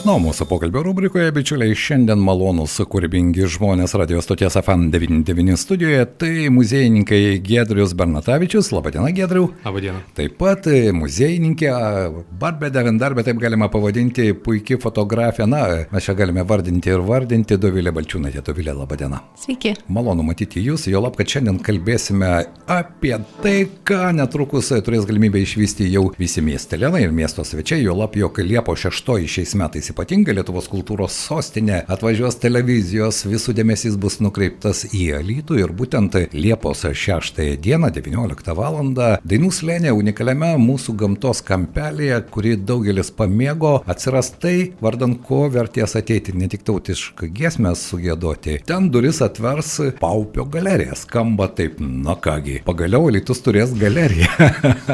Na, mūsų pokalbio rubrikoje, bičiuliai, šiandien malonus, kūrybingi žmonės radio stoties FM99 studijoje, tai muziejininkai Gedrius Bernatavičius, laba diena Gedriu. Labą dieną. Taip pat muziejininkė, Barbė Devendarbė, taip galima pavadinti, puikiai fotografė, na, mes čia galime vardinti ir vardinti, Dovilė Balčiūnaitė, Dovilė, laba diena. Sveiki. Malonu matyti jūs, jo lab, kad šiandien kalbėsime apie tai, ką netrukus turės galimybę išvysti jau visi miestelėnai ir miesto svečiai, jo lab, jog Liepo 6 šiais metais ypatinga Lietuvos kultūros sostinė, atvažiuos televizijos, visų dėmesys bus nukreiptas į Alytų ir būtent Liepos 6 dieną 19 val. Dainų slėnė unikaliame mūsų gamtos kampelėje, kurį daugelis pamėgo, atsiras tai, vardan ko verties ateiti, ne tik tautišką giesmę sugėdoti. Ten duris atvers Paupio galerija, skamba taip, na kągi, pagaliau Alytus turės galeriją.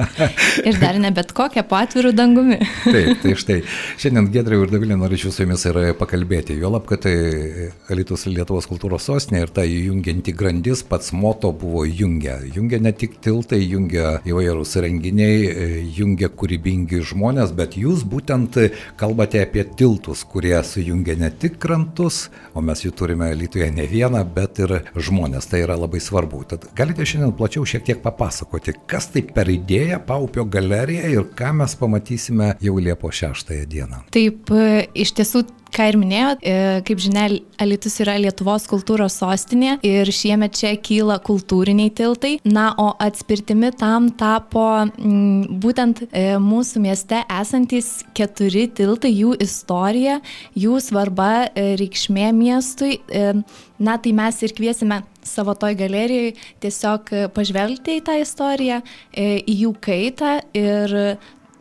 ir dar ne bet kokią po atvirų dangumi. taip, tai štai, šiandien Gedriau ir Davidas Dovilė, norėčiau su jumis ir pakalbėti. Jo lab, kad tai Alitus Lietuvos kultūros sostinė ir ta jungianti grandis pats moto buvo jungia. Jungia ne tik tiltai, jungia įvairūs renginiai, jungia kūrybingi žmonės, bet jūs būtent kalbate apie tiltus, kurie sujungia ne tik krantus, o mes jų turime Lietuvoje ne vieną, bet ir žmonės. Tai yra labai svarbu. Tad galite šiandien plačiau šiek tiek papasakoti, kas tai per idėją Paupio galerija ir ką mes pamatysime jau Liepo 6 dieną. Taip, iš tiesų, ką ir minėjot, kaip žinia, Alitus yra Lietuvos kultūros sostinė ir šiemet čia kyla kultūriniai tiltai. Na, o atspirtimi tam tapo m, būtent e, mūsų mieste esantis keturi tiltai, jų istorija, jų svarba, e, reikšmė miestui. E, na, tai mes ir kviesime savo toj galerijai tiesiog pažvelgti į tą istoriją, į jų kaitą ir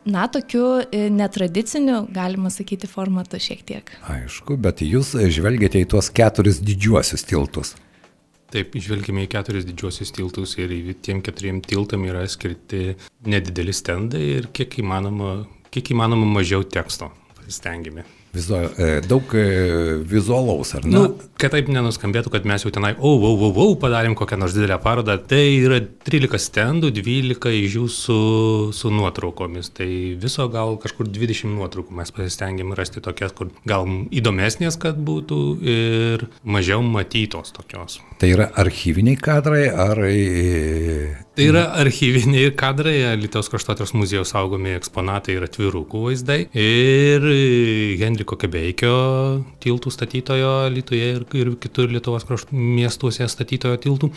na, tokiu netradiciniu, galima sakyti, formatu šiek tiek. Aišku, bet jūs žvelgiate į tuos keturis didžiuosius tiltus. Taip, žvelgime į keturis didžiuosius tiltus ir tiem keturiem tiltam yra skirti nedideli stendai ir kiek įmanoma, kiek įmanoma mažiau teksto. Pasistengime. Vizu, daug vizualaus, ar ne? Nu, kad taip nenuskambėtų, kad mes jau tenai, o, oh, o, o, padarėm kokią nors didelę parodą. Tai yra 13 stendų, 12 iš jų su, su nuotraukomis. Tai viso gal kažkur 20 nuotraukų mes pasistengėm rasti tokias, kur gal įdomesnės, kad būtų ir mažiau matytos tokios. Tai yra archyviniai kadrai ar... Tai yra archyviniai kadrai, Lietuvos kraštotės muziejaus saugomi eksponatai ir atvirukų vaizdai. Ir Henriko Kebeikio tiltų statytojo Lietuvoje ir, ir kitur Lietuvos kraštų miestuose statytojo tiltų.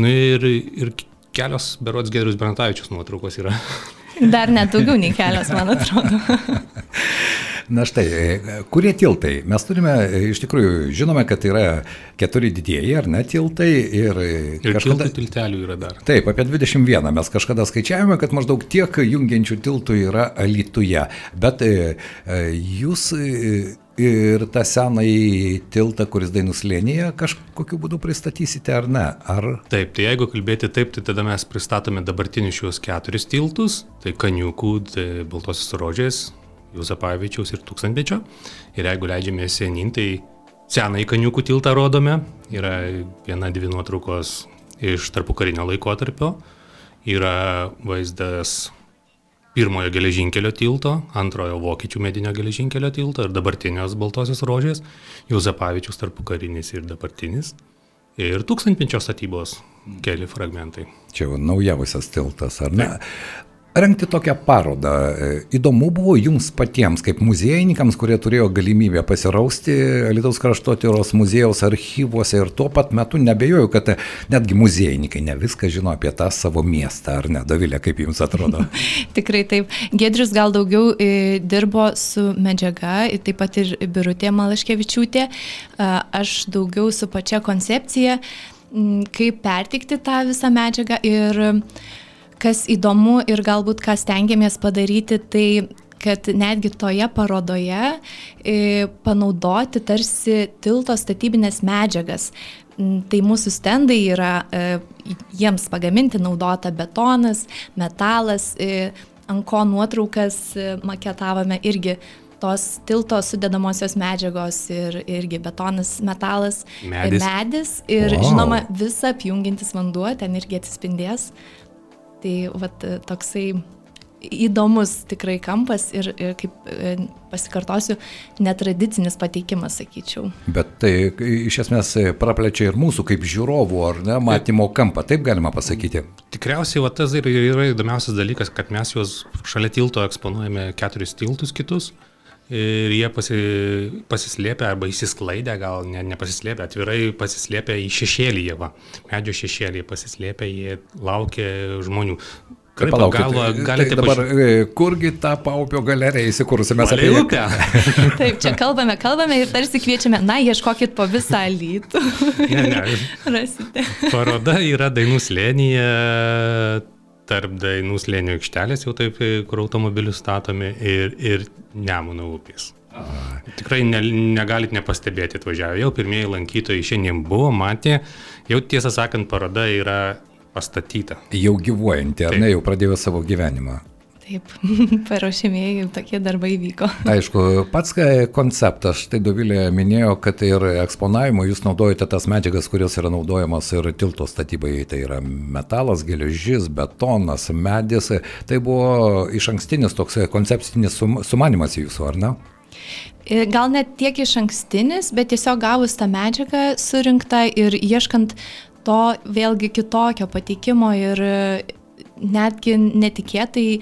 Nu, ir, ir kelios berods Gerus Brentavičius nuotraukos yra. Dar net daugiau nei kelios, man atrodo. Na štai, kurie tiltai? Mes turime, iš tikrųjų, žinome, kad yra keturi didieji, ar ne, tiltai. Ir, ir kažkada... tiltelių yra dar. Taip, apie 21 mes kažkada skaičiavome, kad maždaug tiek jungiančių tiltų yra Alituje. Bet jūs ir tą senąjį tiltą, kuris dainų slėnyje, kažkokiu būdu pristatysite ar ne? Ar... Taip, tai jeigu kalbėti taip, tai tada mes pristatome dabartinius šios keturis tiltus, tai Kaniukų, tai Baltosios rožės, Juzapavičiaus ir Tūkstantmečio. Ir jeigu leidžiame senin, tai senąjį Kaniukų tiltą rodome, yra viena dvi nuotraukos iš tarpukarinio laikotarpio, yra vaizdas pirmojo geležinkelio tilto, antrojo vokiečių medinio geležinkelio tilto ir dabartinės Baltosios rožės, Juzapavičius tarpukarinis ir dabartinis. Ir tūkstantmečio statybos keli fragmentai. Čia jau naujausias tiltas, ar ne? Rengti tokią parodą. Įdomu buvo jums patiems, kaip muziejininkams, kurie turėjo galimybę pasirausti Lietuvos kraštotyros muziejaus archyvuose ir tuo pat metu nebejoju, kad netgi muziejininkai ne viską žino apie tą savo miestą, ar ne, Davilė, kaip jums atrodo? Tikrai taip. Gedrius gal daugiau dirbo su medžiaga, taip pat ir Birutė Malaškevičiūtė, aš daugiau su pačia koncepcija, kaip pertikti tą visą medžiagą ir kas įdomu ir galbūt ką stengiamės padaryti, tai kad netgi toje parodoje e, panaudoti tarsi tilto statybinės medžiagas. Tai mūsų stendai yra e, jiems pagaminti naudota betonas, metalas, e, ant ko nuotraukas maketavome irgi tos tilto sudedamosios medžiagos ir irgi betonas, metalas, Medis. medis ir Wow. žinoma visą apjungiantis vanduo ten irgi atsispindės. Tai vat, toksai įdomus tikrai kampas ir, ir kaip e, pasikartosiu, netradicinis pateikimas, sakyčiau. Bet tai iš esmės praplečia ir mūsų kaip žiūrovų, ar ne, matymo kampą, taip galima pasakyti. Tikriausiai va, tas ir yra įdomiausias dalykas, kad mes juos šalia tilto eksponuojame keturis tiltus kitus. Ir jie pasi, pasislėpia arba įsisklaidę, gal ne, nepasislėpia, atvirai pasislėpia į šešėlį jie, va. medžio šešėlį pasislėpia, jie laukia žmonių. Gerai, Palaukit, pagalvo, tai galite dabar e, kurgi ta paupio galerija įsikūrusi mes apie upę. Taip, čia kalbame, kalbame ir tarsi kviečiame, na, ieškokit po visą lytų. Ne, ne, Rasite. Paroda yra Dainų slėnyje, tarp Dainų slėnio aikštelės, jau taip, kur automobilius statomi, ir, ir Nemuno upės. Tikrai ne, negalit nepastebėti atvažiavę. Jau pirmieji lankytojai šiandien buvo, matė, jau tiesą sakant, paroda yra pastatyta. Jau gyvuojanti, ar Taip. ne, jau pradėjo savo gyvenimą. Taip, paruošėmėjai tokie darbai vyko. Aišku, pats e, konceptas, štai Dovilė minėjo, kad ir eksponavimo jūs naudojate tas medžiagas, kurios yra naudojamos ir tilto statybai. Tai yra metalas, geležis, betonas, medis. Tai buvo iš ankstinis toks koncepcinis sum, sumanimas jūsų, ar ne? Ir Gal net tiek iš ankstinis, bet tiesiog gavus tą medžiagą surinktą ir ieškant to vėlgi kitokio pateikimo ir e, netgi netikėtai e,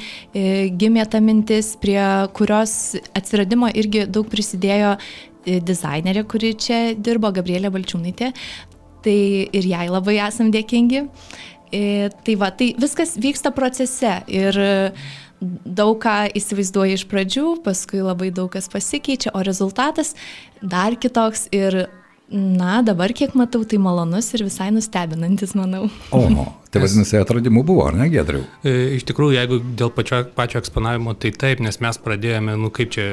gimė ta mintis, prie kurios atsiradimo irgi daug prisidėjo e, dizainerė, kuri čia dirbo, Gabrielė Balčiūnaitė. Tai ir jai labai esam dėkingi. E, Tai va, tai viskas vyksta procese ir daug ką įsivaizduoji iš pradžių, paskui labai daug kas pasikeičia, o rezultatas dar kitoks ir, na, dabar kiek matau, tai malonus ir visai nustebinantis, manau. O, tai vadinasi, atradimų buvo, ar ne, Gedriu? E, Iš tikrųjų, jeigu dėl pačio, pačio eksponavimo, tai taip, nes mes pradėjome, nu kaip čia,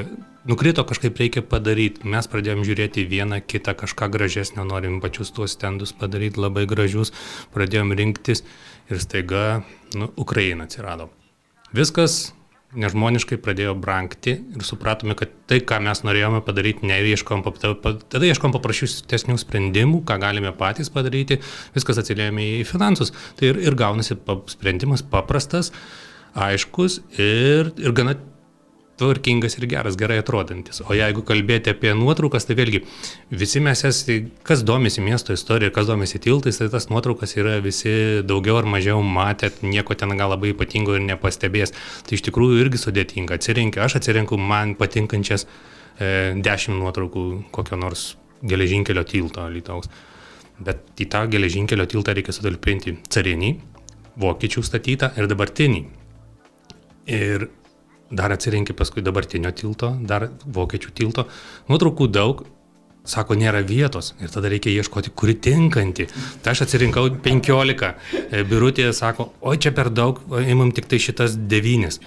nukrito kažkaip reikia padaryti. Mes pradėjome žiūrėti vieną, kitą kažką gražesnio, norim pačius tuos stendus padaryti labai gražius, pradėjome rinktis ir staiga, nu, Ukraina atsirado. Viskas nežmoniškai pradėjo brangti ir supratome, kad tai, ką mes norėjome padaryti, neieškom, pap- tada ieškom paprasčiausių sprendimų, ką galime patys padaryti, viskas atsilėmė į finansus. Tai ir, ir gaunasi pa- sprendimas paprastas, aiškus ir, ir gana tvarkingas ir geras, gerai atrodantis. O jeigu kalbėti apie nuotraukas, tai vėlgi visi mes esame, kas domisi miesto istorija, kas domisi tiltais, tai tas nuotraukas yra visi daugiau ar mažiau matėt, nieko ten gal labai ypatingo ir nepastebės. Tai iš tikrųjų irgi sudėtinga. Atsirinkiu, aš atsirinku man patinkančias e, dešimt nuotraukų kokio nors geležinkelio tilto Lietuvos. Bet į tą geležinkelio tiltą reikia sutalpinti carinį, vokiečių statytą ir dabartinį. Ir dar atsirinkti paskui dabartinio tilto, dar vokiečių tilto. Nuotraukų daug, sako, nėra vietos ir tada reikia ieškoti, kuri tinkanti. Tai aš atsirinkau 15. E, Birutė sako, oi čia per daug, imam tik tai šitas 9.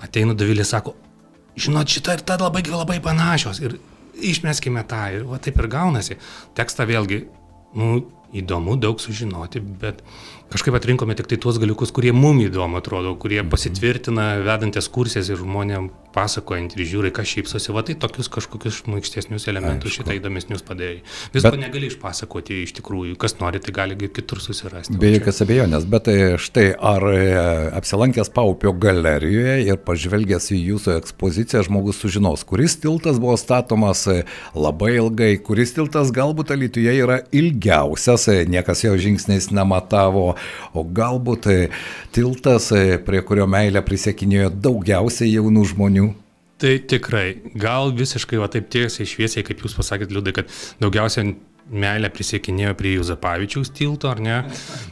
Ateinu Davilė, sako, žinot, šita ir ta labai, labai panašios. Ir išmeskime tą ir va taip ir gaunasi. Tekstą vėlgi, nu, įdomu daug sužinoti, bet kažkaip atrinkome tik tai tuos dalykus, kurie mum įdomu atrodo, kurie pasitvirtina vedantis kursės ir žmonėm pasakojant ir žiūri, kas šypsosi, va tai tokius kažkokius šmaikštesnius elementus Aišku. šitą įdomesnius padėjai. Visko Bet- negali išpasakoti iš tikrųjų, kas nori, tai gali kitur susirasti. Be jokios abejonės, bet e, štai ar e, apsilankęs Paupio galerijoje ir pažvelgęs į jūsų ekspoziciją žmogus sužinos, kuris tiltas buvo statomas e, labai ilgai, kuris tiltas galbūt Alytuje yra ilgiausias, niekas jo žingsniais nematavo, o galbūt e, tiltas, e, prie kurio meilę prisiekinėjo daugiausiai jaunų žmonių. Tai tikrai, gal visiškai va taip tiesiai šviesiai, kaip jūs pasakėt, Liudai, kad daugiausia meilę prisiekinėjo prie Juzapavičiaus tilto, ar ne?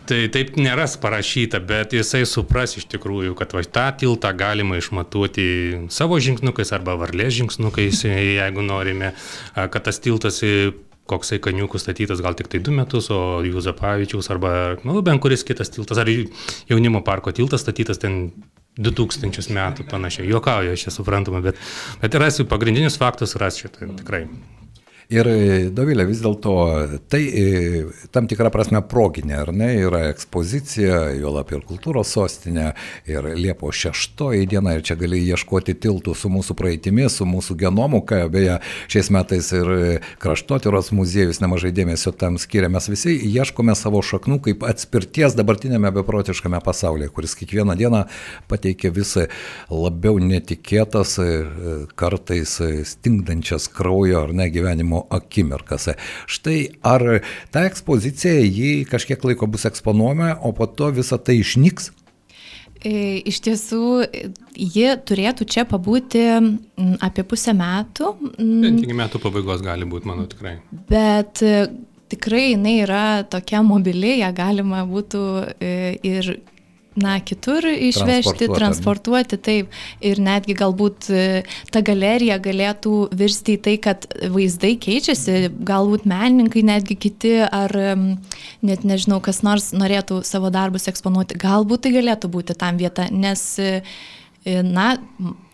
Tai taip nėra parašyta, bet jisai supras iš tikrųjų, kad va tą tiltą galima išmatuoti savo žingsniukais arba varlės žingsniukais, jeigu norime, kad tas tiltas e, koksai kaniukų statytas gal tik tai du metus, o Juzapavičiaus arba, nu, bent kuris kitas tiltas, ar jaunimo parko tiltas statytas ten 2000 metų panašiai. Juokauju, aš čia suprantama, bet, bet rasiu pagrindinius faktus, rasiu šitą tikrai. Ir Dovilė, vis dėlto tai tam tikrą prasme proginė, ar ne, yra ekspozicija, jo lab ir kultūros sostinė, ir Liepo 6 diena, ir čia gali ieškoti tiltų su mūsų praeitimi, su mūsų genomu, ką beje šiais metais ir kraštotyros muziejus nemažai dėmesio tam skiria. Mes visi ieškome savo šaknų kaip atspirties dabartinėme beprotiškame pasaulyje, kuris kiekvieną dieną pateikia visą labiau netikėtas, kartais stingdančias kraujo ar ne gyvenimo gyvenimo akimirkas. Štai ar ta ekspozicija, ji kažkiek laiko bus eksponuojama, o po to visa tai išnyks? E, iš tiesų, ji turėtų čia pabūti apie pusę metų. Iki metų pabaigos gali būti, manau, tikrai. Bet e, tikrai jinai yra tokia mobili, ją galima būtų e, ir na, kitur išvežti, transportuoti, taip. Ir netgi galbūt e, ta galerija galėtų virsti į tai, kad vaizdai keičiasi, galbūt menininkai netgi kiti, ar net nežinau, kas nors norėtų savo darbus eksponuoti, galbūt tai galėtų būti tam vieta, nes, e, e, na,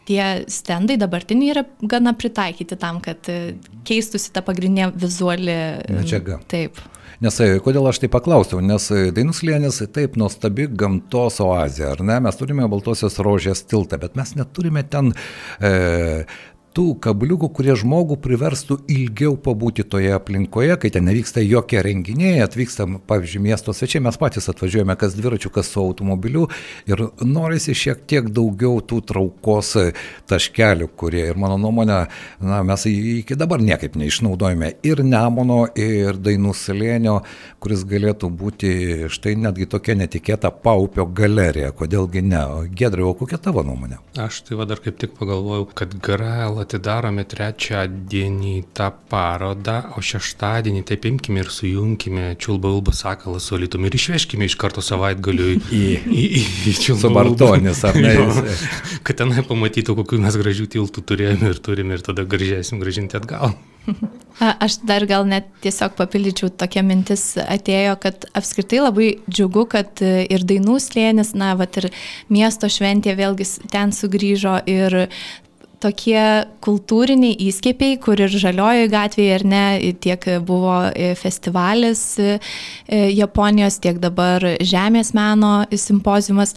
tie stendai dabartiniai yra gana pritaikyti tam, kad keistųsi ta pagrindinė vizuali medžiaga. Taip. Nes e, kodėl aš tai paklausiau, nes e, Dainus Lėnis taip nuostabi gamtos oazė, ar ne? Mes turime Baltosios rožės tiltą, bet mes neturime ten e, tų kabliukų, kurie žmogų priverstų ilgiau pabūti toje aplinkoje, kai ten nevyksta jokie renginiai, atvyksta, pavyzdžiui, miesto svečiai, mes patys atvažiuojame kas dviračiu, kas su automobiliu ir norisi šiek tiek daugiau tų traukos taškelių, kurie ir mano nuomonė, na, mes iki dabar niekaip neišnaudojame ir Nemono, ir Dainų salėnio, kuris galėtų būti štai netgi tokia netikėta paupio galerija, kodėlgi ne. Gedriu, o kokia tavo nuomonė? Aš tai va dar kaip tik pagalvojau, kad Grail atidarome trečiadienį tą parodą, o šeštadienį taip imkime ir sujungkime Čiulba Ulba sakalą su Lietumi ir išveškime iš karto savaitgaliu į, į, į, į Čiulba Bartonis, ar ne? Jo, kad tenai pamatytų, kokiu mes gražių tiltų turėjome ir turime ir tada gražėsim gražinti atgal. Aš dar gal net tiesiog papildyčiau, tokia mintis atėjo, kad apskritai labai džiugu, kad ir dainų slėnis, na, va ir miesto šventė vėlgi ten sugrįžo ir tokie kultūriniai įskiepiai, kur ir žaliojoje gatvėje ar ne, tiek buvo festivalis e, Japonijos, tiek dabar Žemės meno simpozijumas.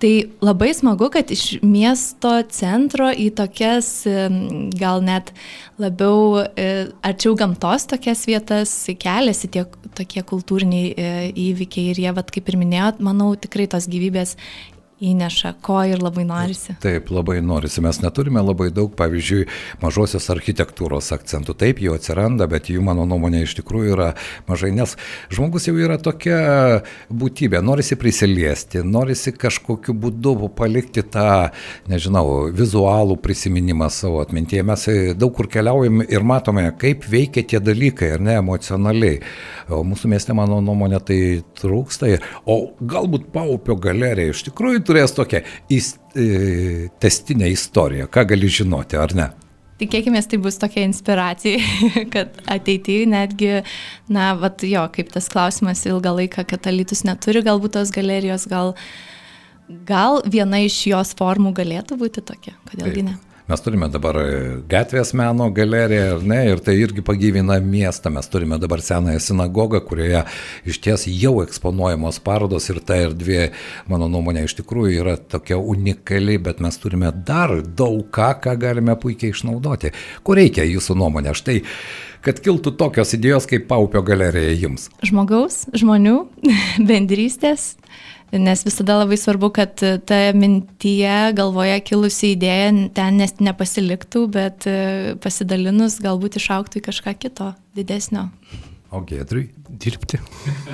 Tai labai smagu, kad iš miesto centro į tokias gal net labiau e, arčiau gamtos tokias vietas keliasi tie tokie kultūriniai e, įvykiai ir jie, vat, kaip ir minėjot, manau, tikrai tos gyvybės įneša, ko ir labai norisi. Taip, labai norisi. Mes neturime labai daug, pavyzdžiui, mažosios architektūros akcentų. Taip, jų atsiranda, bet jų, mano nuomonė, iš tikrųjų yra mažai, nes žmogus jau yra tokia būtybė, norisi prisiliesti, norisi kažkokiu būdu palikti tą, nežinau, vizualų prisiminimą savo atmintyje. Mes daug kur keliaujam ir matome, kaip veikia tie dalykai, ar ne, emocionaliai. O mūsų mieste, mano nuomonė, tai trūksta. O galbūt Paupio galerija iš tikrųjų turės tokią e, testinę istoriją. Ką gali žinoti, ar ne? Tikėkime, tai bus tokia inspiracija, kad ateityje netgi, na, vat, jo, kaip tas klausimas ilgą laiką, kad alytus neturi galbūt tos galerijos, gal, gal viena iš jos formų galėtų būti tokia, kodėlgi ne. Mes turime dabar gatvės meno galeriją, ar ne, ir tai irgi pagyvina miestą. Mes turime dabar senąją sinagogą, kurioje iš ties jau eksponuojamos parodos ir ta erdvė, mano nuomonė, iš tikrųjų yra tokia unikali, bet mes turime dar daug ką, ką galime puikiai išnaudoti. Ko reikia jūsų nuomonė? Štai kad kiltų tokios idėjos kaip Paupio galerija jums? Žmogaus, žmonių, bendrystės, nes visada labai svarbu, kad ta mintyje, galvoje kilusi idėja ten nes nepasiliktų, bet e, pasidalinus galbūt išauktų į kažką kito, didesnio. O Gedriui? Dirbti.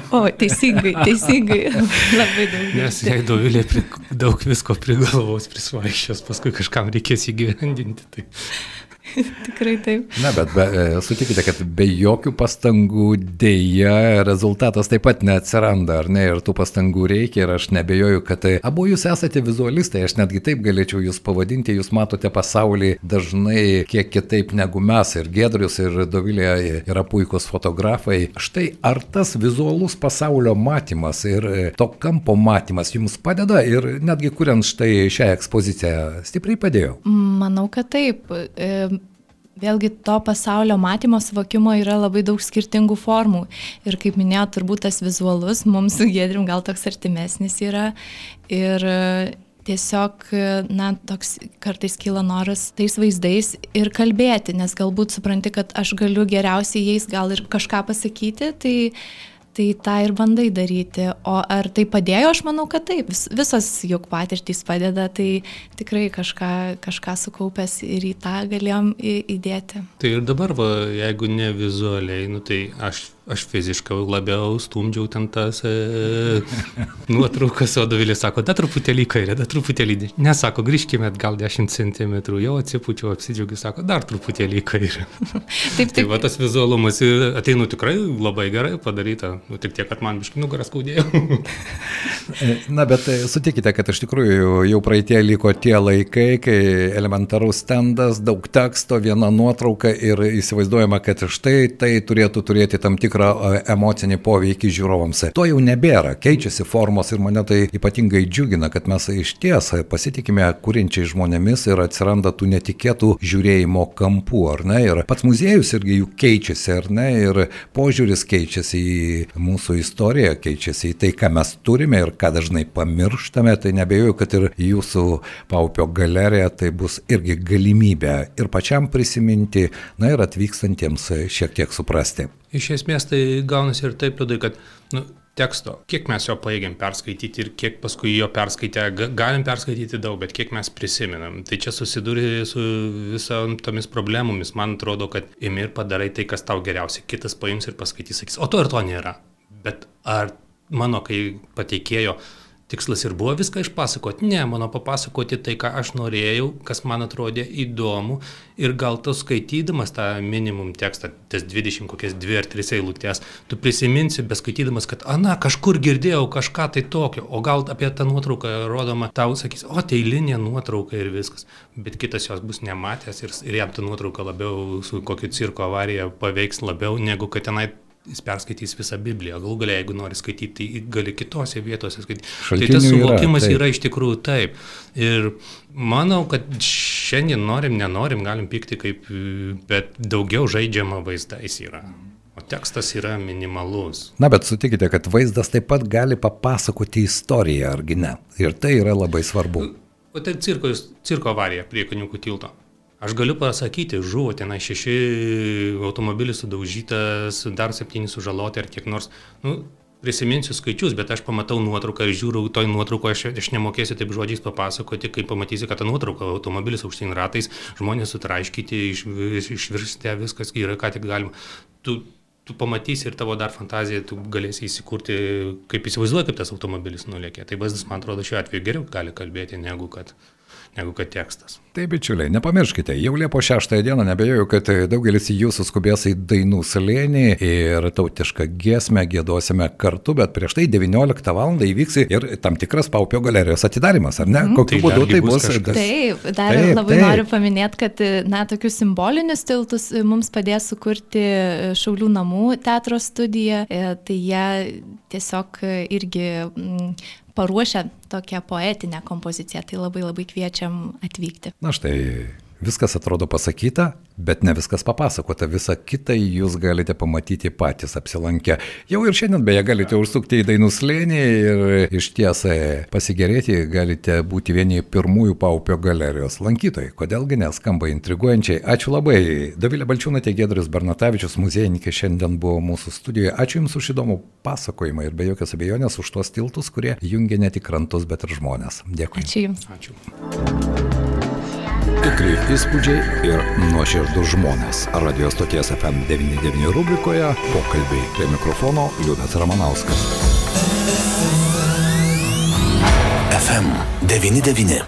O, teisingai, teisingai. Labai daug. Nes jei dovilė daug visko prigalvos prisvaiščios, paskui kažkam reikės įgyvendinti. Tai Tikrai taip. Na, bet be, e, sutikite, kad be jokių pastangų dėja rezultatas taip pat neatsiranda, ar ne? Ir tų pastangų reikia ir aš nebejoju, kad tai abu jūs esate vizualistai, aš netgi taip galėčiau jūs pavadinti, jūs matote pasaulį dažnai kiek kitaip negu mes. Ir Gedrius, ir Dovilė yra puikūs fotografai. Štai ar tas vizualus pasaulio matymas ir e, to kampo matymas jums padeda ir netgi kuriant štai šią ekspoziciją stipriai padėjo? Manau, kad taip. E vėlgi to pasaulio matymo, suvokimo yra labai daug skirtingų formų. Ir kaip minėjau, turbūt tas vizualus mums su Gedrim gal toks artimesnis yra. Ir tiesiog, na, toks kartais kyla noras tais vaizdais ir kalbėti, nes galbūt supranti, kad aš galiu geriausiai jais gal ir kažką pasakyti, tai tai tą ir bandai daryti. O ar tai padėjo, aš manau, kad taip. Vis, visos juk patirtys padeda, tai tikrai kažką, kažką sukaupęs ir į tą galėjom įdėti. Tai ir dabar, va, jeigu ne vizualiai, nu, tai aš aš fiziškai labiau stumdžiau ten tas e, nuotraukas, o Dovilė sako, da truputėlį kairė, da truputėlį, nesako, grįžkime atgal 10 cm, jau atsipučiau, apsidžiaugiu, sako, dar truputėlį kairė. taip, taip. Tai va tas vizualumas ateinu tikrai labai gerai padaryta, nu, tik tiek, kad man biškai nugaras skaudėjo. Na, bet e, sutikite, kad iš tikrųjų jau praeitie liko tie laikai, kai elementarus standas, daug teksto, viena nuotrauka ir įsivaizduojama, kad štai tai turėtų turėti tam tikrą tikrą emocinį poveikį žiūrovams. To jau nebėra, keičiasi formos ir mane tai ypatingai džiugina, kad mes iš ties pasitikime kūrinčiai žmonėmis ir atsiranda tų netikėtų žiūrėjimo kampų, ar ne? Ir pats muziejus irgi jų keičiasi, ar ne? Ir požiūris keičiasi į mūsų istoriją, keičiasi į tai, ką mes turime ir ką dažnai pamirštame. Tai nebejoju, kad ir jūsų Paupio galerija tai bus irgi galimybė ir pačiam prisiminti, na ir atvykstantiems šiek tiek suprasti. Iš esmės tai gaunasi ir taip, liudai, kad nu, teksto, kiek mes jo paėgiam perskaityti ir kiek paskui jo perskaitę, galim perskaityti daug, bet kiek mes prisimenam. Tai čia susidūrė su visomis tomis problemomis. Man atrodo, kad imi ir padarai tai, kas tau geriausia. Kitas paims ir paskaitys, sakys, o to ir to nėra. Bet ar mano, kai pateikėjo, tikslas ir buvo viską išpasakoti. Ne, mano papasakoti tai, ką aš norėjau, kas man atrodė įdomu. Ir gal tu skaitydamas tą minimum tekstą, tas 20 kokias 2 ar 3 eilutės, tu prisiminsi, beskaitydamas, kad, ana, kažkur girdėjau kažką tai tokio, o gal apie tą nuotrauką rodoma, tau sakys, o tai linija nuotrauka ir viskas, bet kitas jos bus nematęs ir, ir jam ta nuotrauka labiau su kokiu cirko avarija paveiks labiau, negu kad tenai jis perskaitys visą Bibliją. Galų galia, jeigu nori skaityti, tai gali kitose vietose skaityti. Šaltinių tai tas suvokimas yra, yra iš tikrųjų taip. Ir manau, kad šiandien norim, nenorim, galim pykti kaip, bet daugiau žaidžiama vaizdais yra. O tekstas yra minimalus. Na, bet sutikite, kad vaizdas taip pat gali papasakoti istoriją, argi ne? Ir tai yra labai svarbu. O tai cirko, cirko avarija prie Kaniukų tilto. Aš galiu pasakyti, žuvo tenai šeši automobilis sudaužytas, dar septyni sužaloti ar kiek nors. Nu, prisiminsiu skaičius, bet aš pamatau nuotrauką ir žiūriu, toj nuotraukoje aš, aš nemokėsiu taip žodžiais papasakoti, kai pamatysi, kad ta nuotrauka, automobilis aukštyn ratais, žmonės sutraiškyti, iš, išvirsti, viskas yra, ką tik galima. Tu, tu pamatysi ir tavo dar fantazija, tu galėsi įsikurti, kaip įsivaizduoji, kaip tas automobilis nulėkė. Tai vaizdas, man atrodo, šiuo atveju geriau gali kalbėti, negu kad negu kad tekstas. Taip, bičiuliai, nepamirškite, jau Liepo 6 dieną nebejoju, kad daugelis jūsų skubės į dainų slėnį ir tautišką giesmę gėdosime kartu, bet prieš tai 19 val. įvyks ir tam tikras Paupio galerijos atidarimas, ar ne? Mm. Kokiu tai būdu tai bus? Kažkas. Taip, dar taip, labai taip. noriu paminėti, kad na, tokius simbolinius tiltus mums padės sukurti Šaulių namų teatro studija, e, tai jie tiesiog irgi paruošę tokią poetinę kompoziciją, tai labai labai kviečiam atvykti. Na štai Viskas atrodo pasakyta, bet ne viskas papasakota. Visą kitą jūs galite pamatyti patys apsilankę. Jau ir šiandien beje galite užsukti į Dainų slėnį ir iš tiesą pasigerėti galite būti vieni pirmųjų Paupio galerijos lankytojai. Kodėlgi neskamba intriguojančiai. Ačiū labai. Davilė Balčiūnatė, Gedris Bernatavičius, muziejininkė šiandien buvo mūsų studijoje. Ačiū Jums už įdomų pasakojimą ir be jokios abejonės už tuos tiltus, kurie jungia ne tik krantus, bet ir žmonės. Dėkui. Ačiū Jums. Ačiū. Tikri įspūdžiai ir nuoširdus žmonės. Radio stoties FM99 rubrikoje pokalbiai prie mikrofono Liudas Ramanauskas. FM99.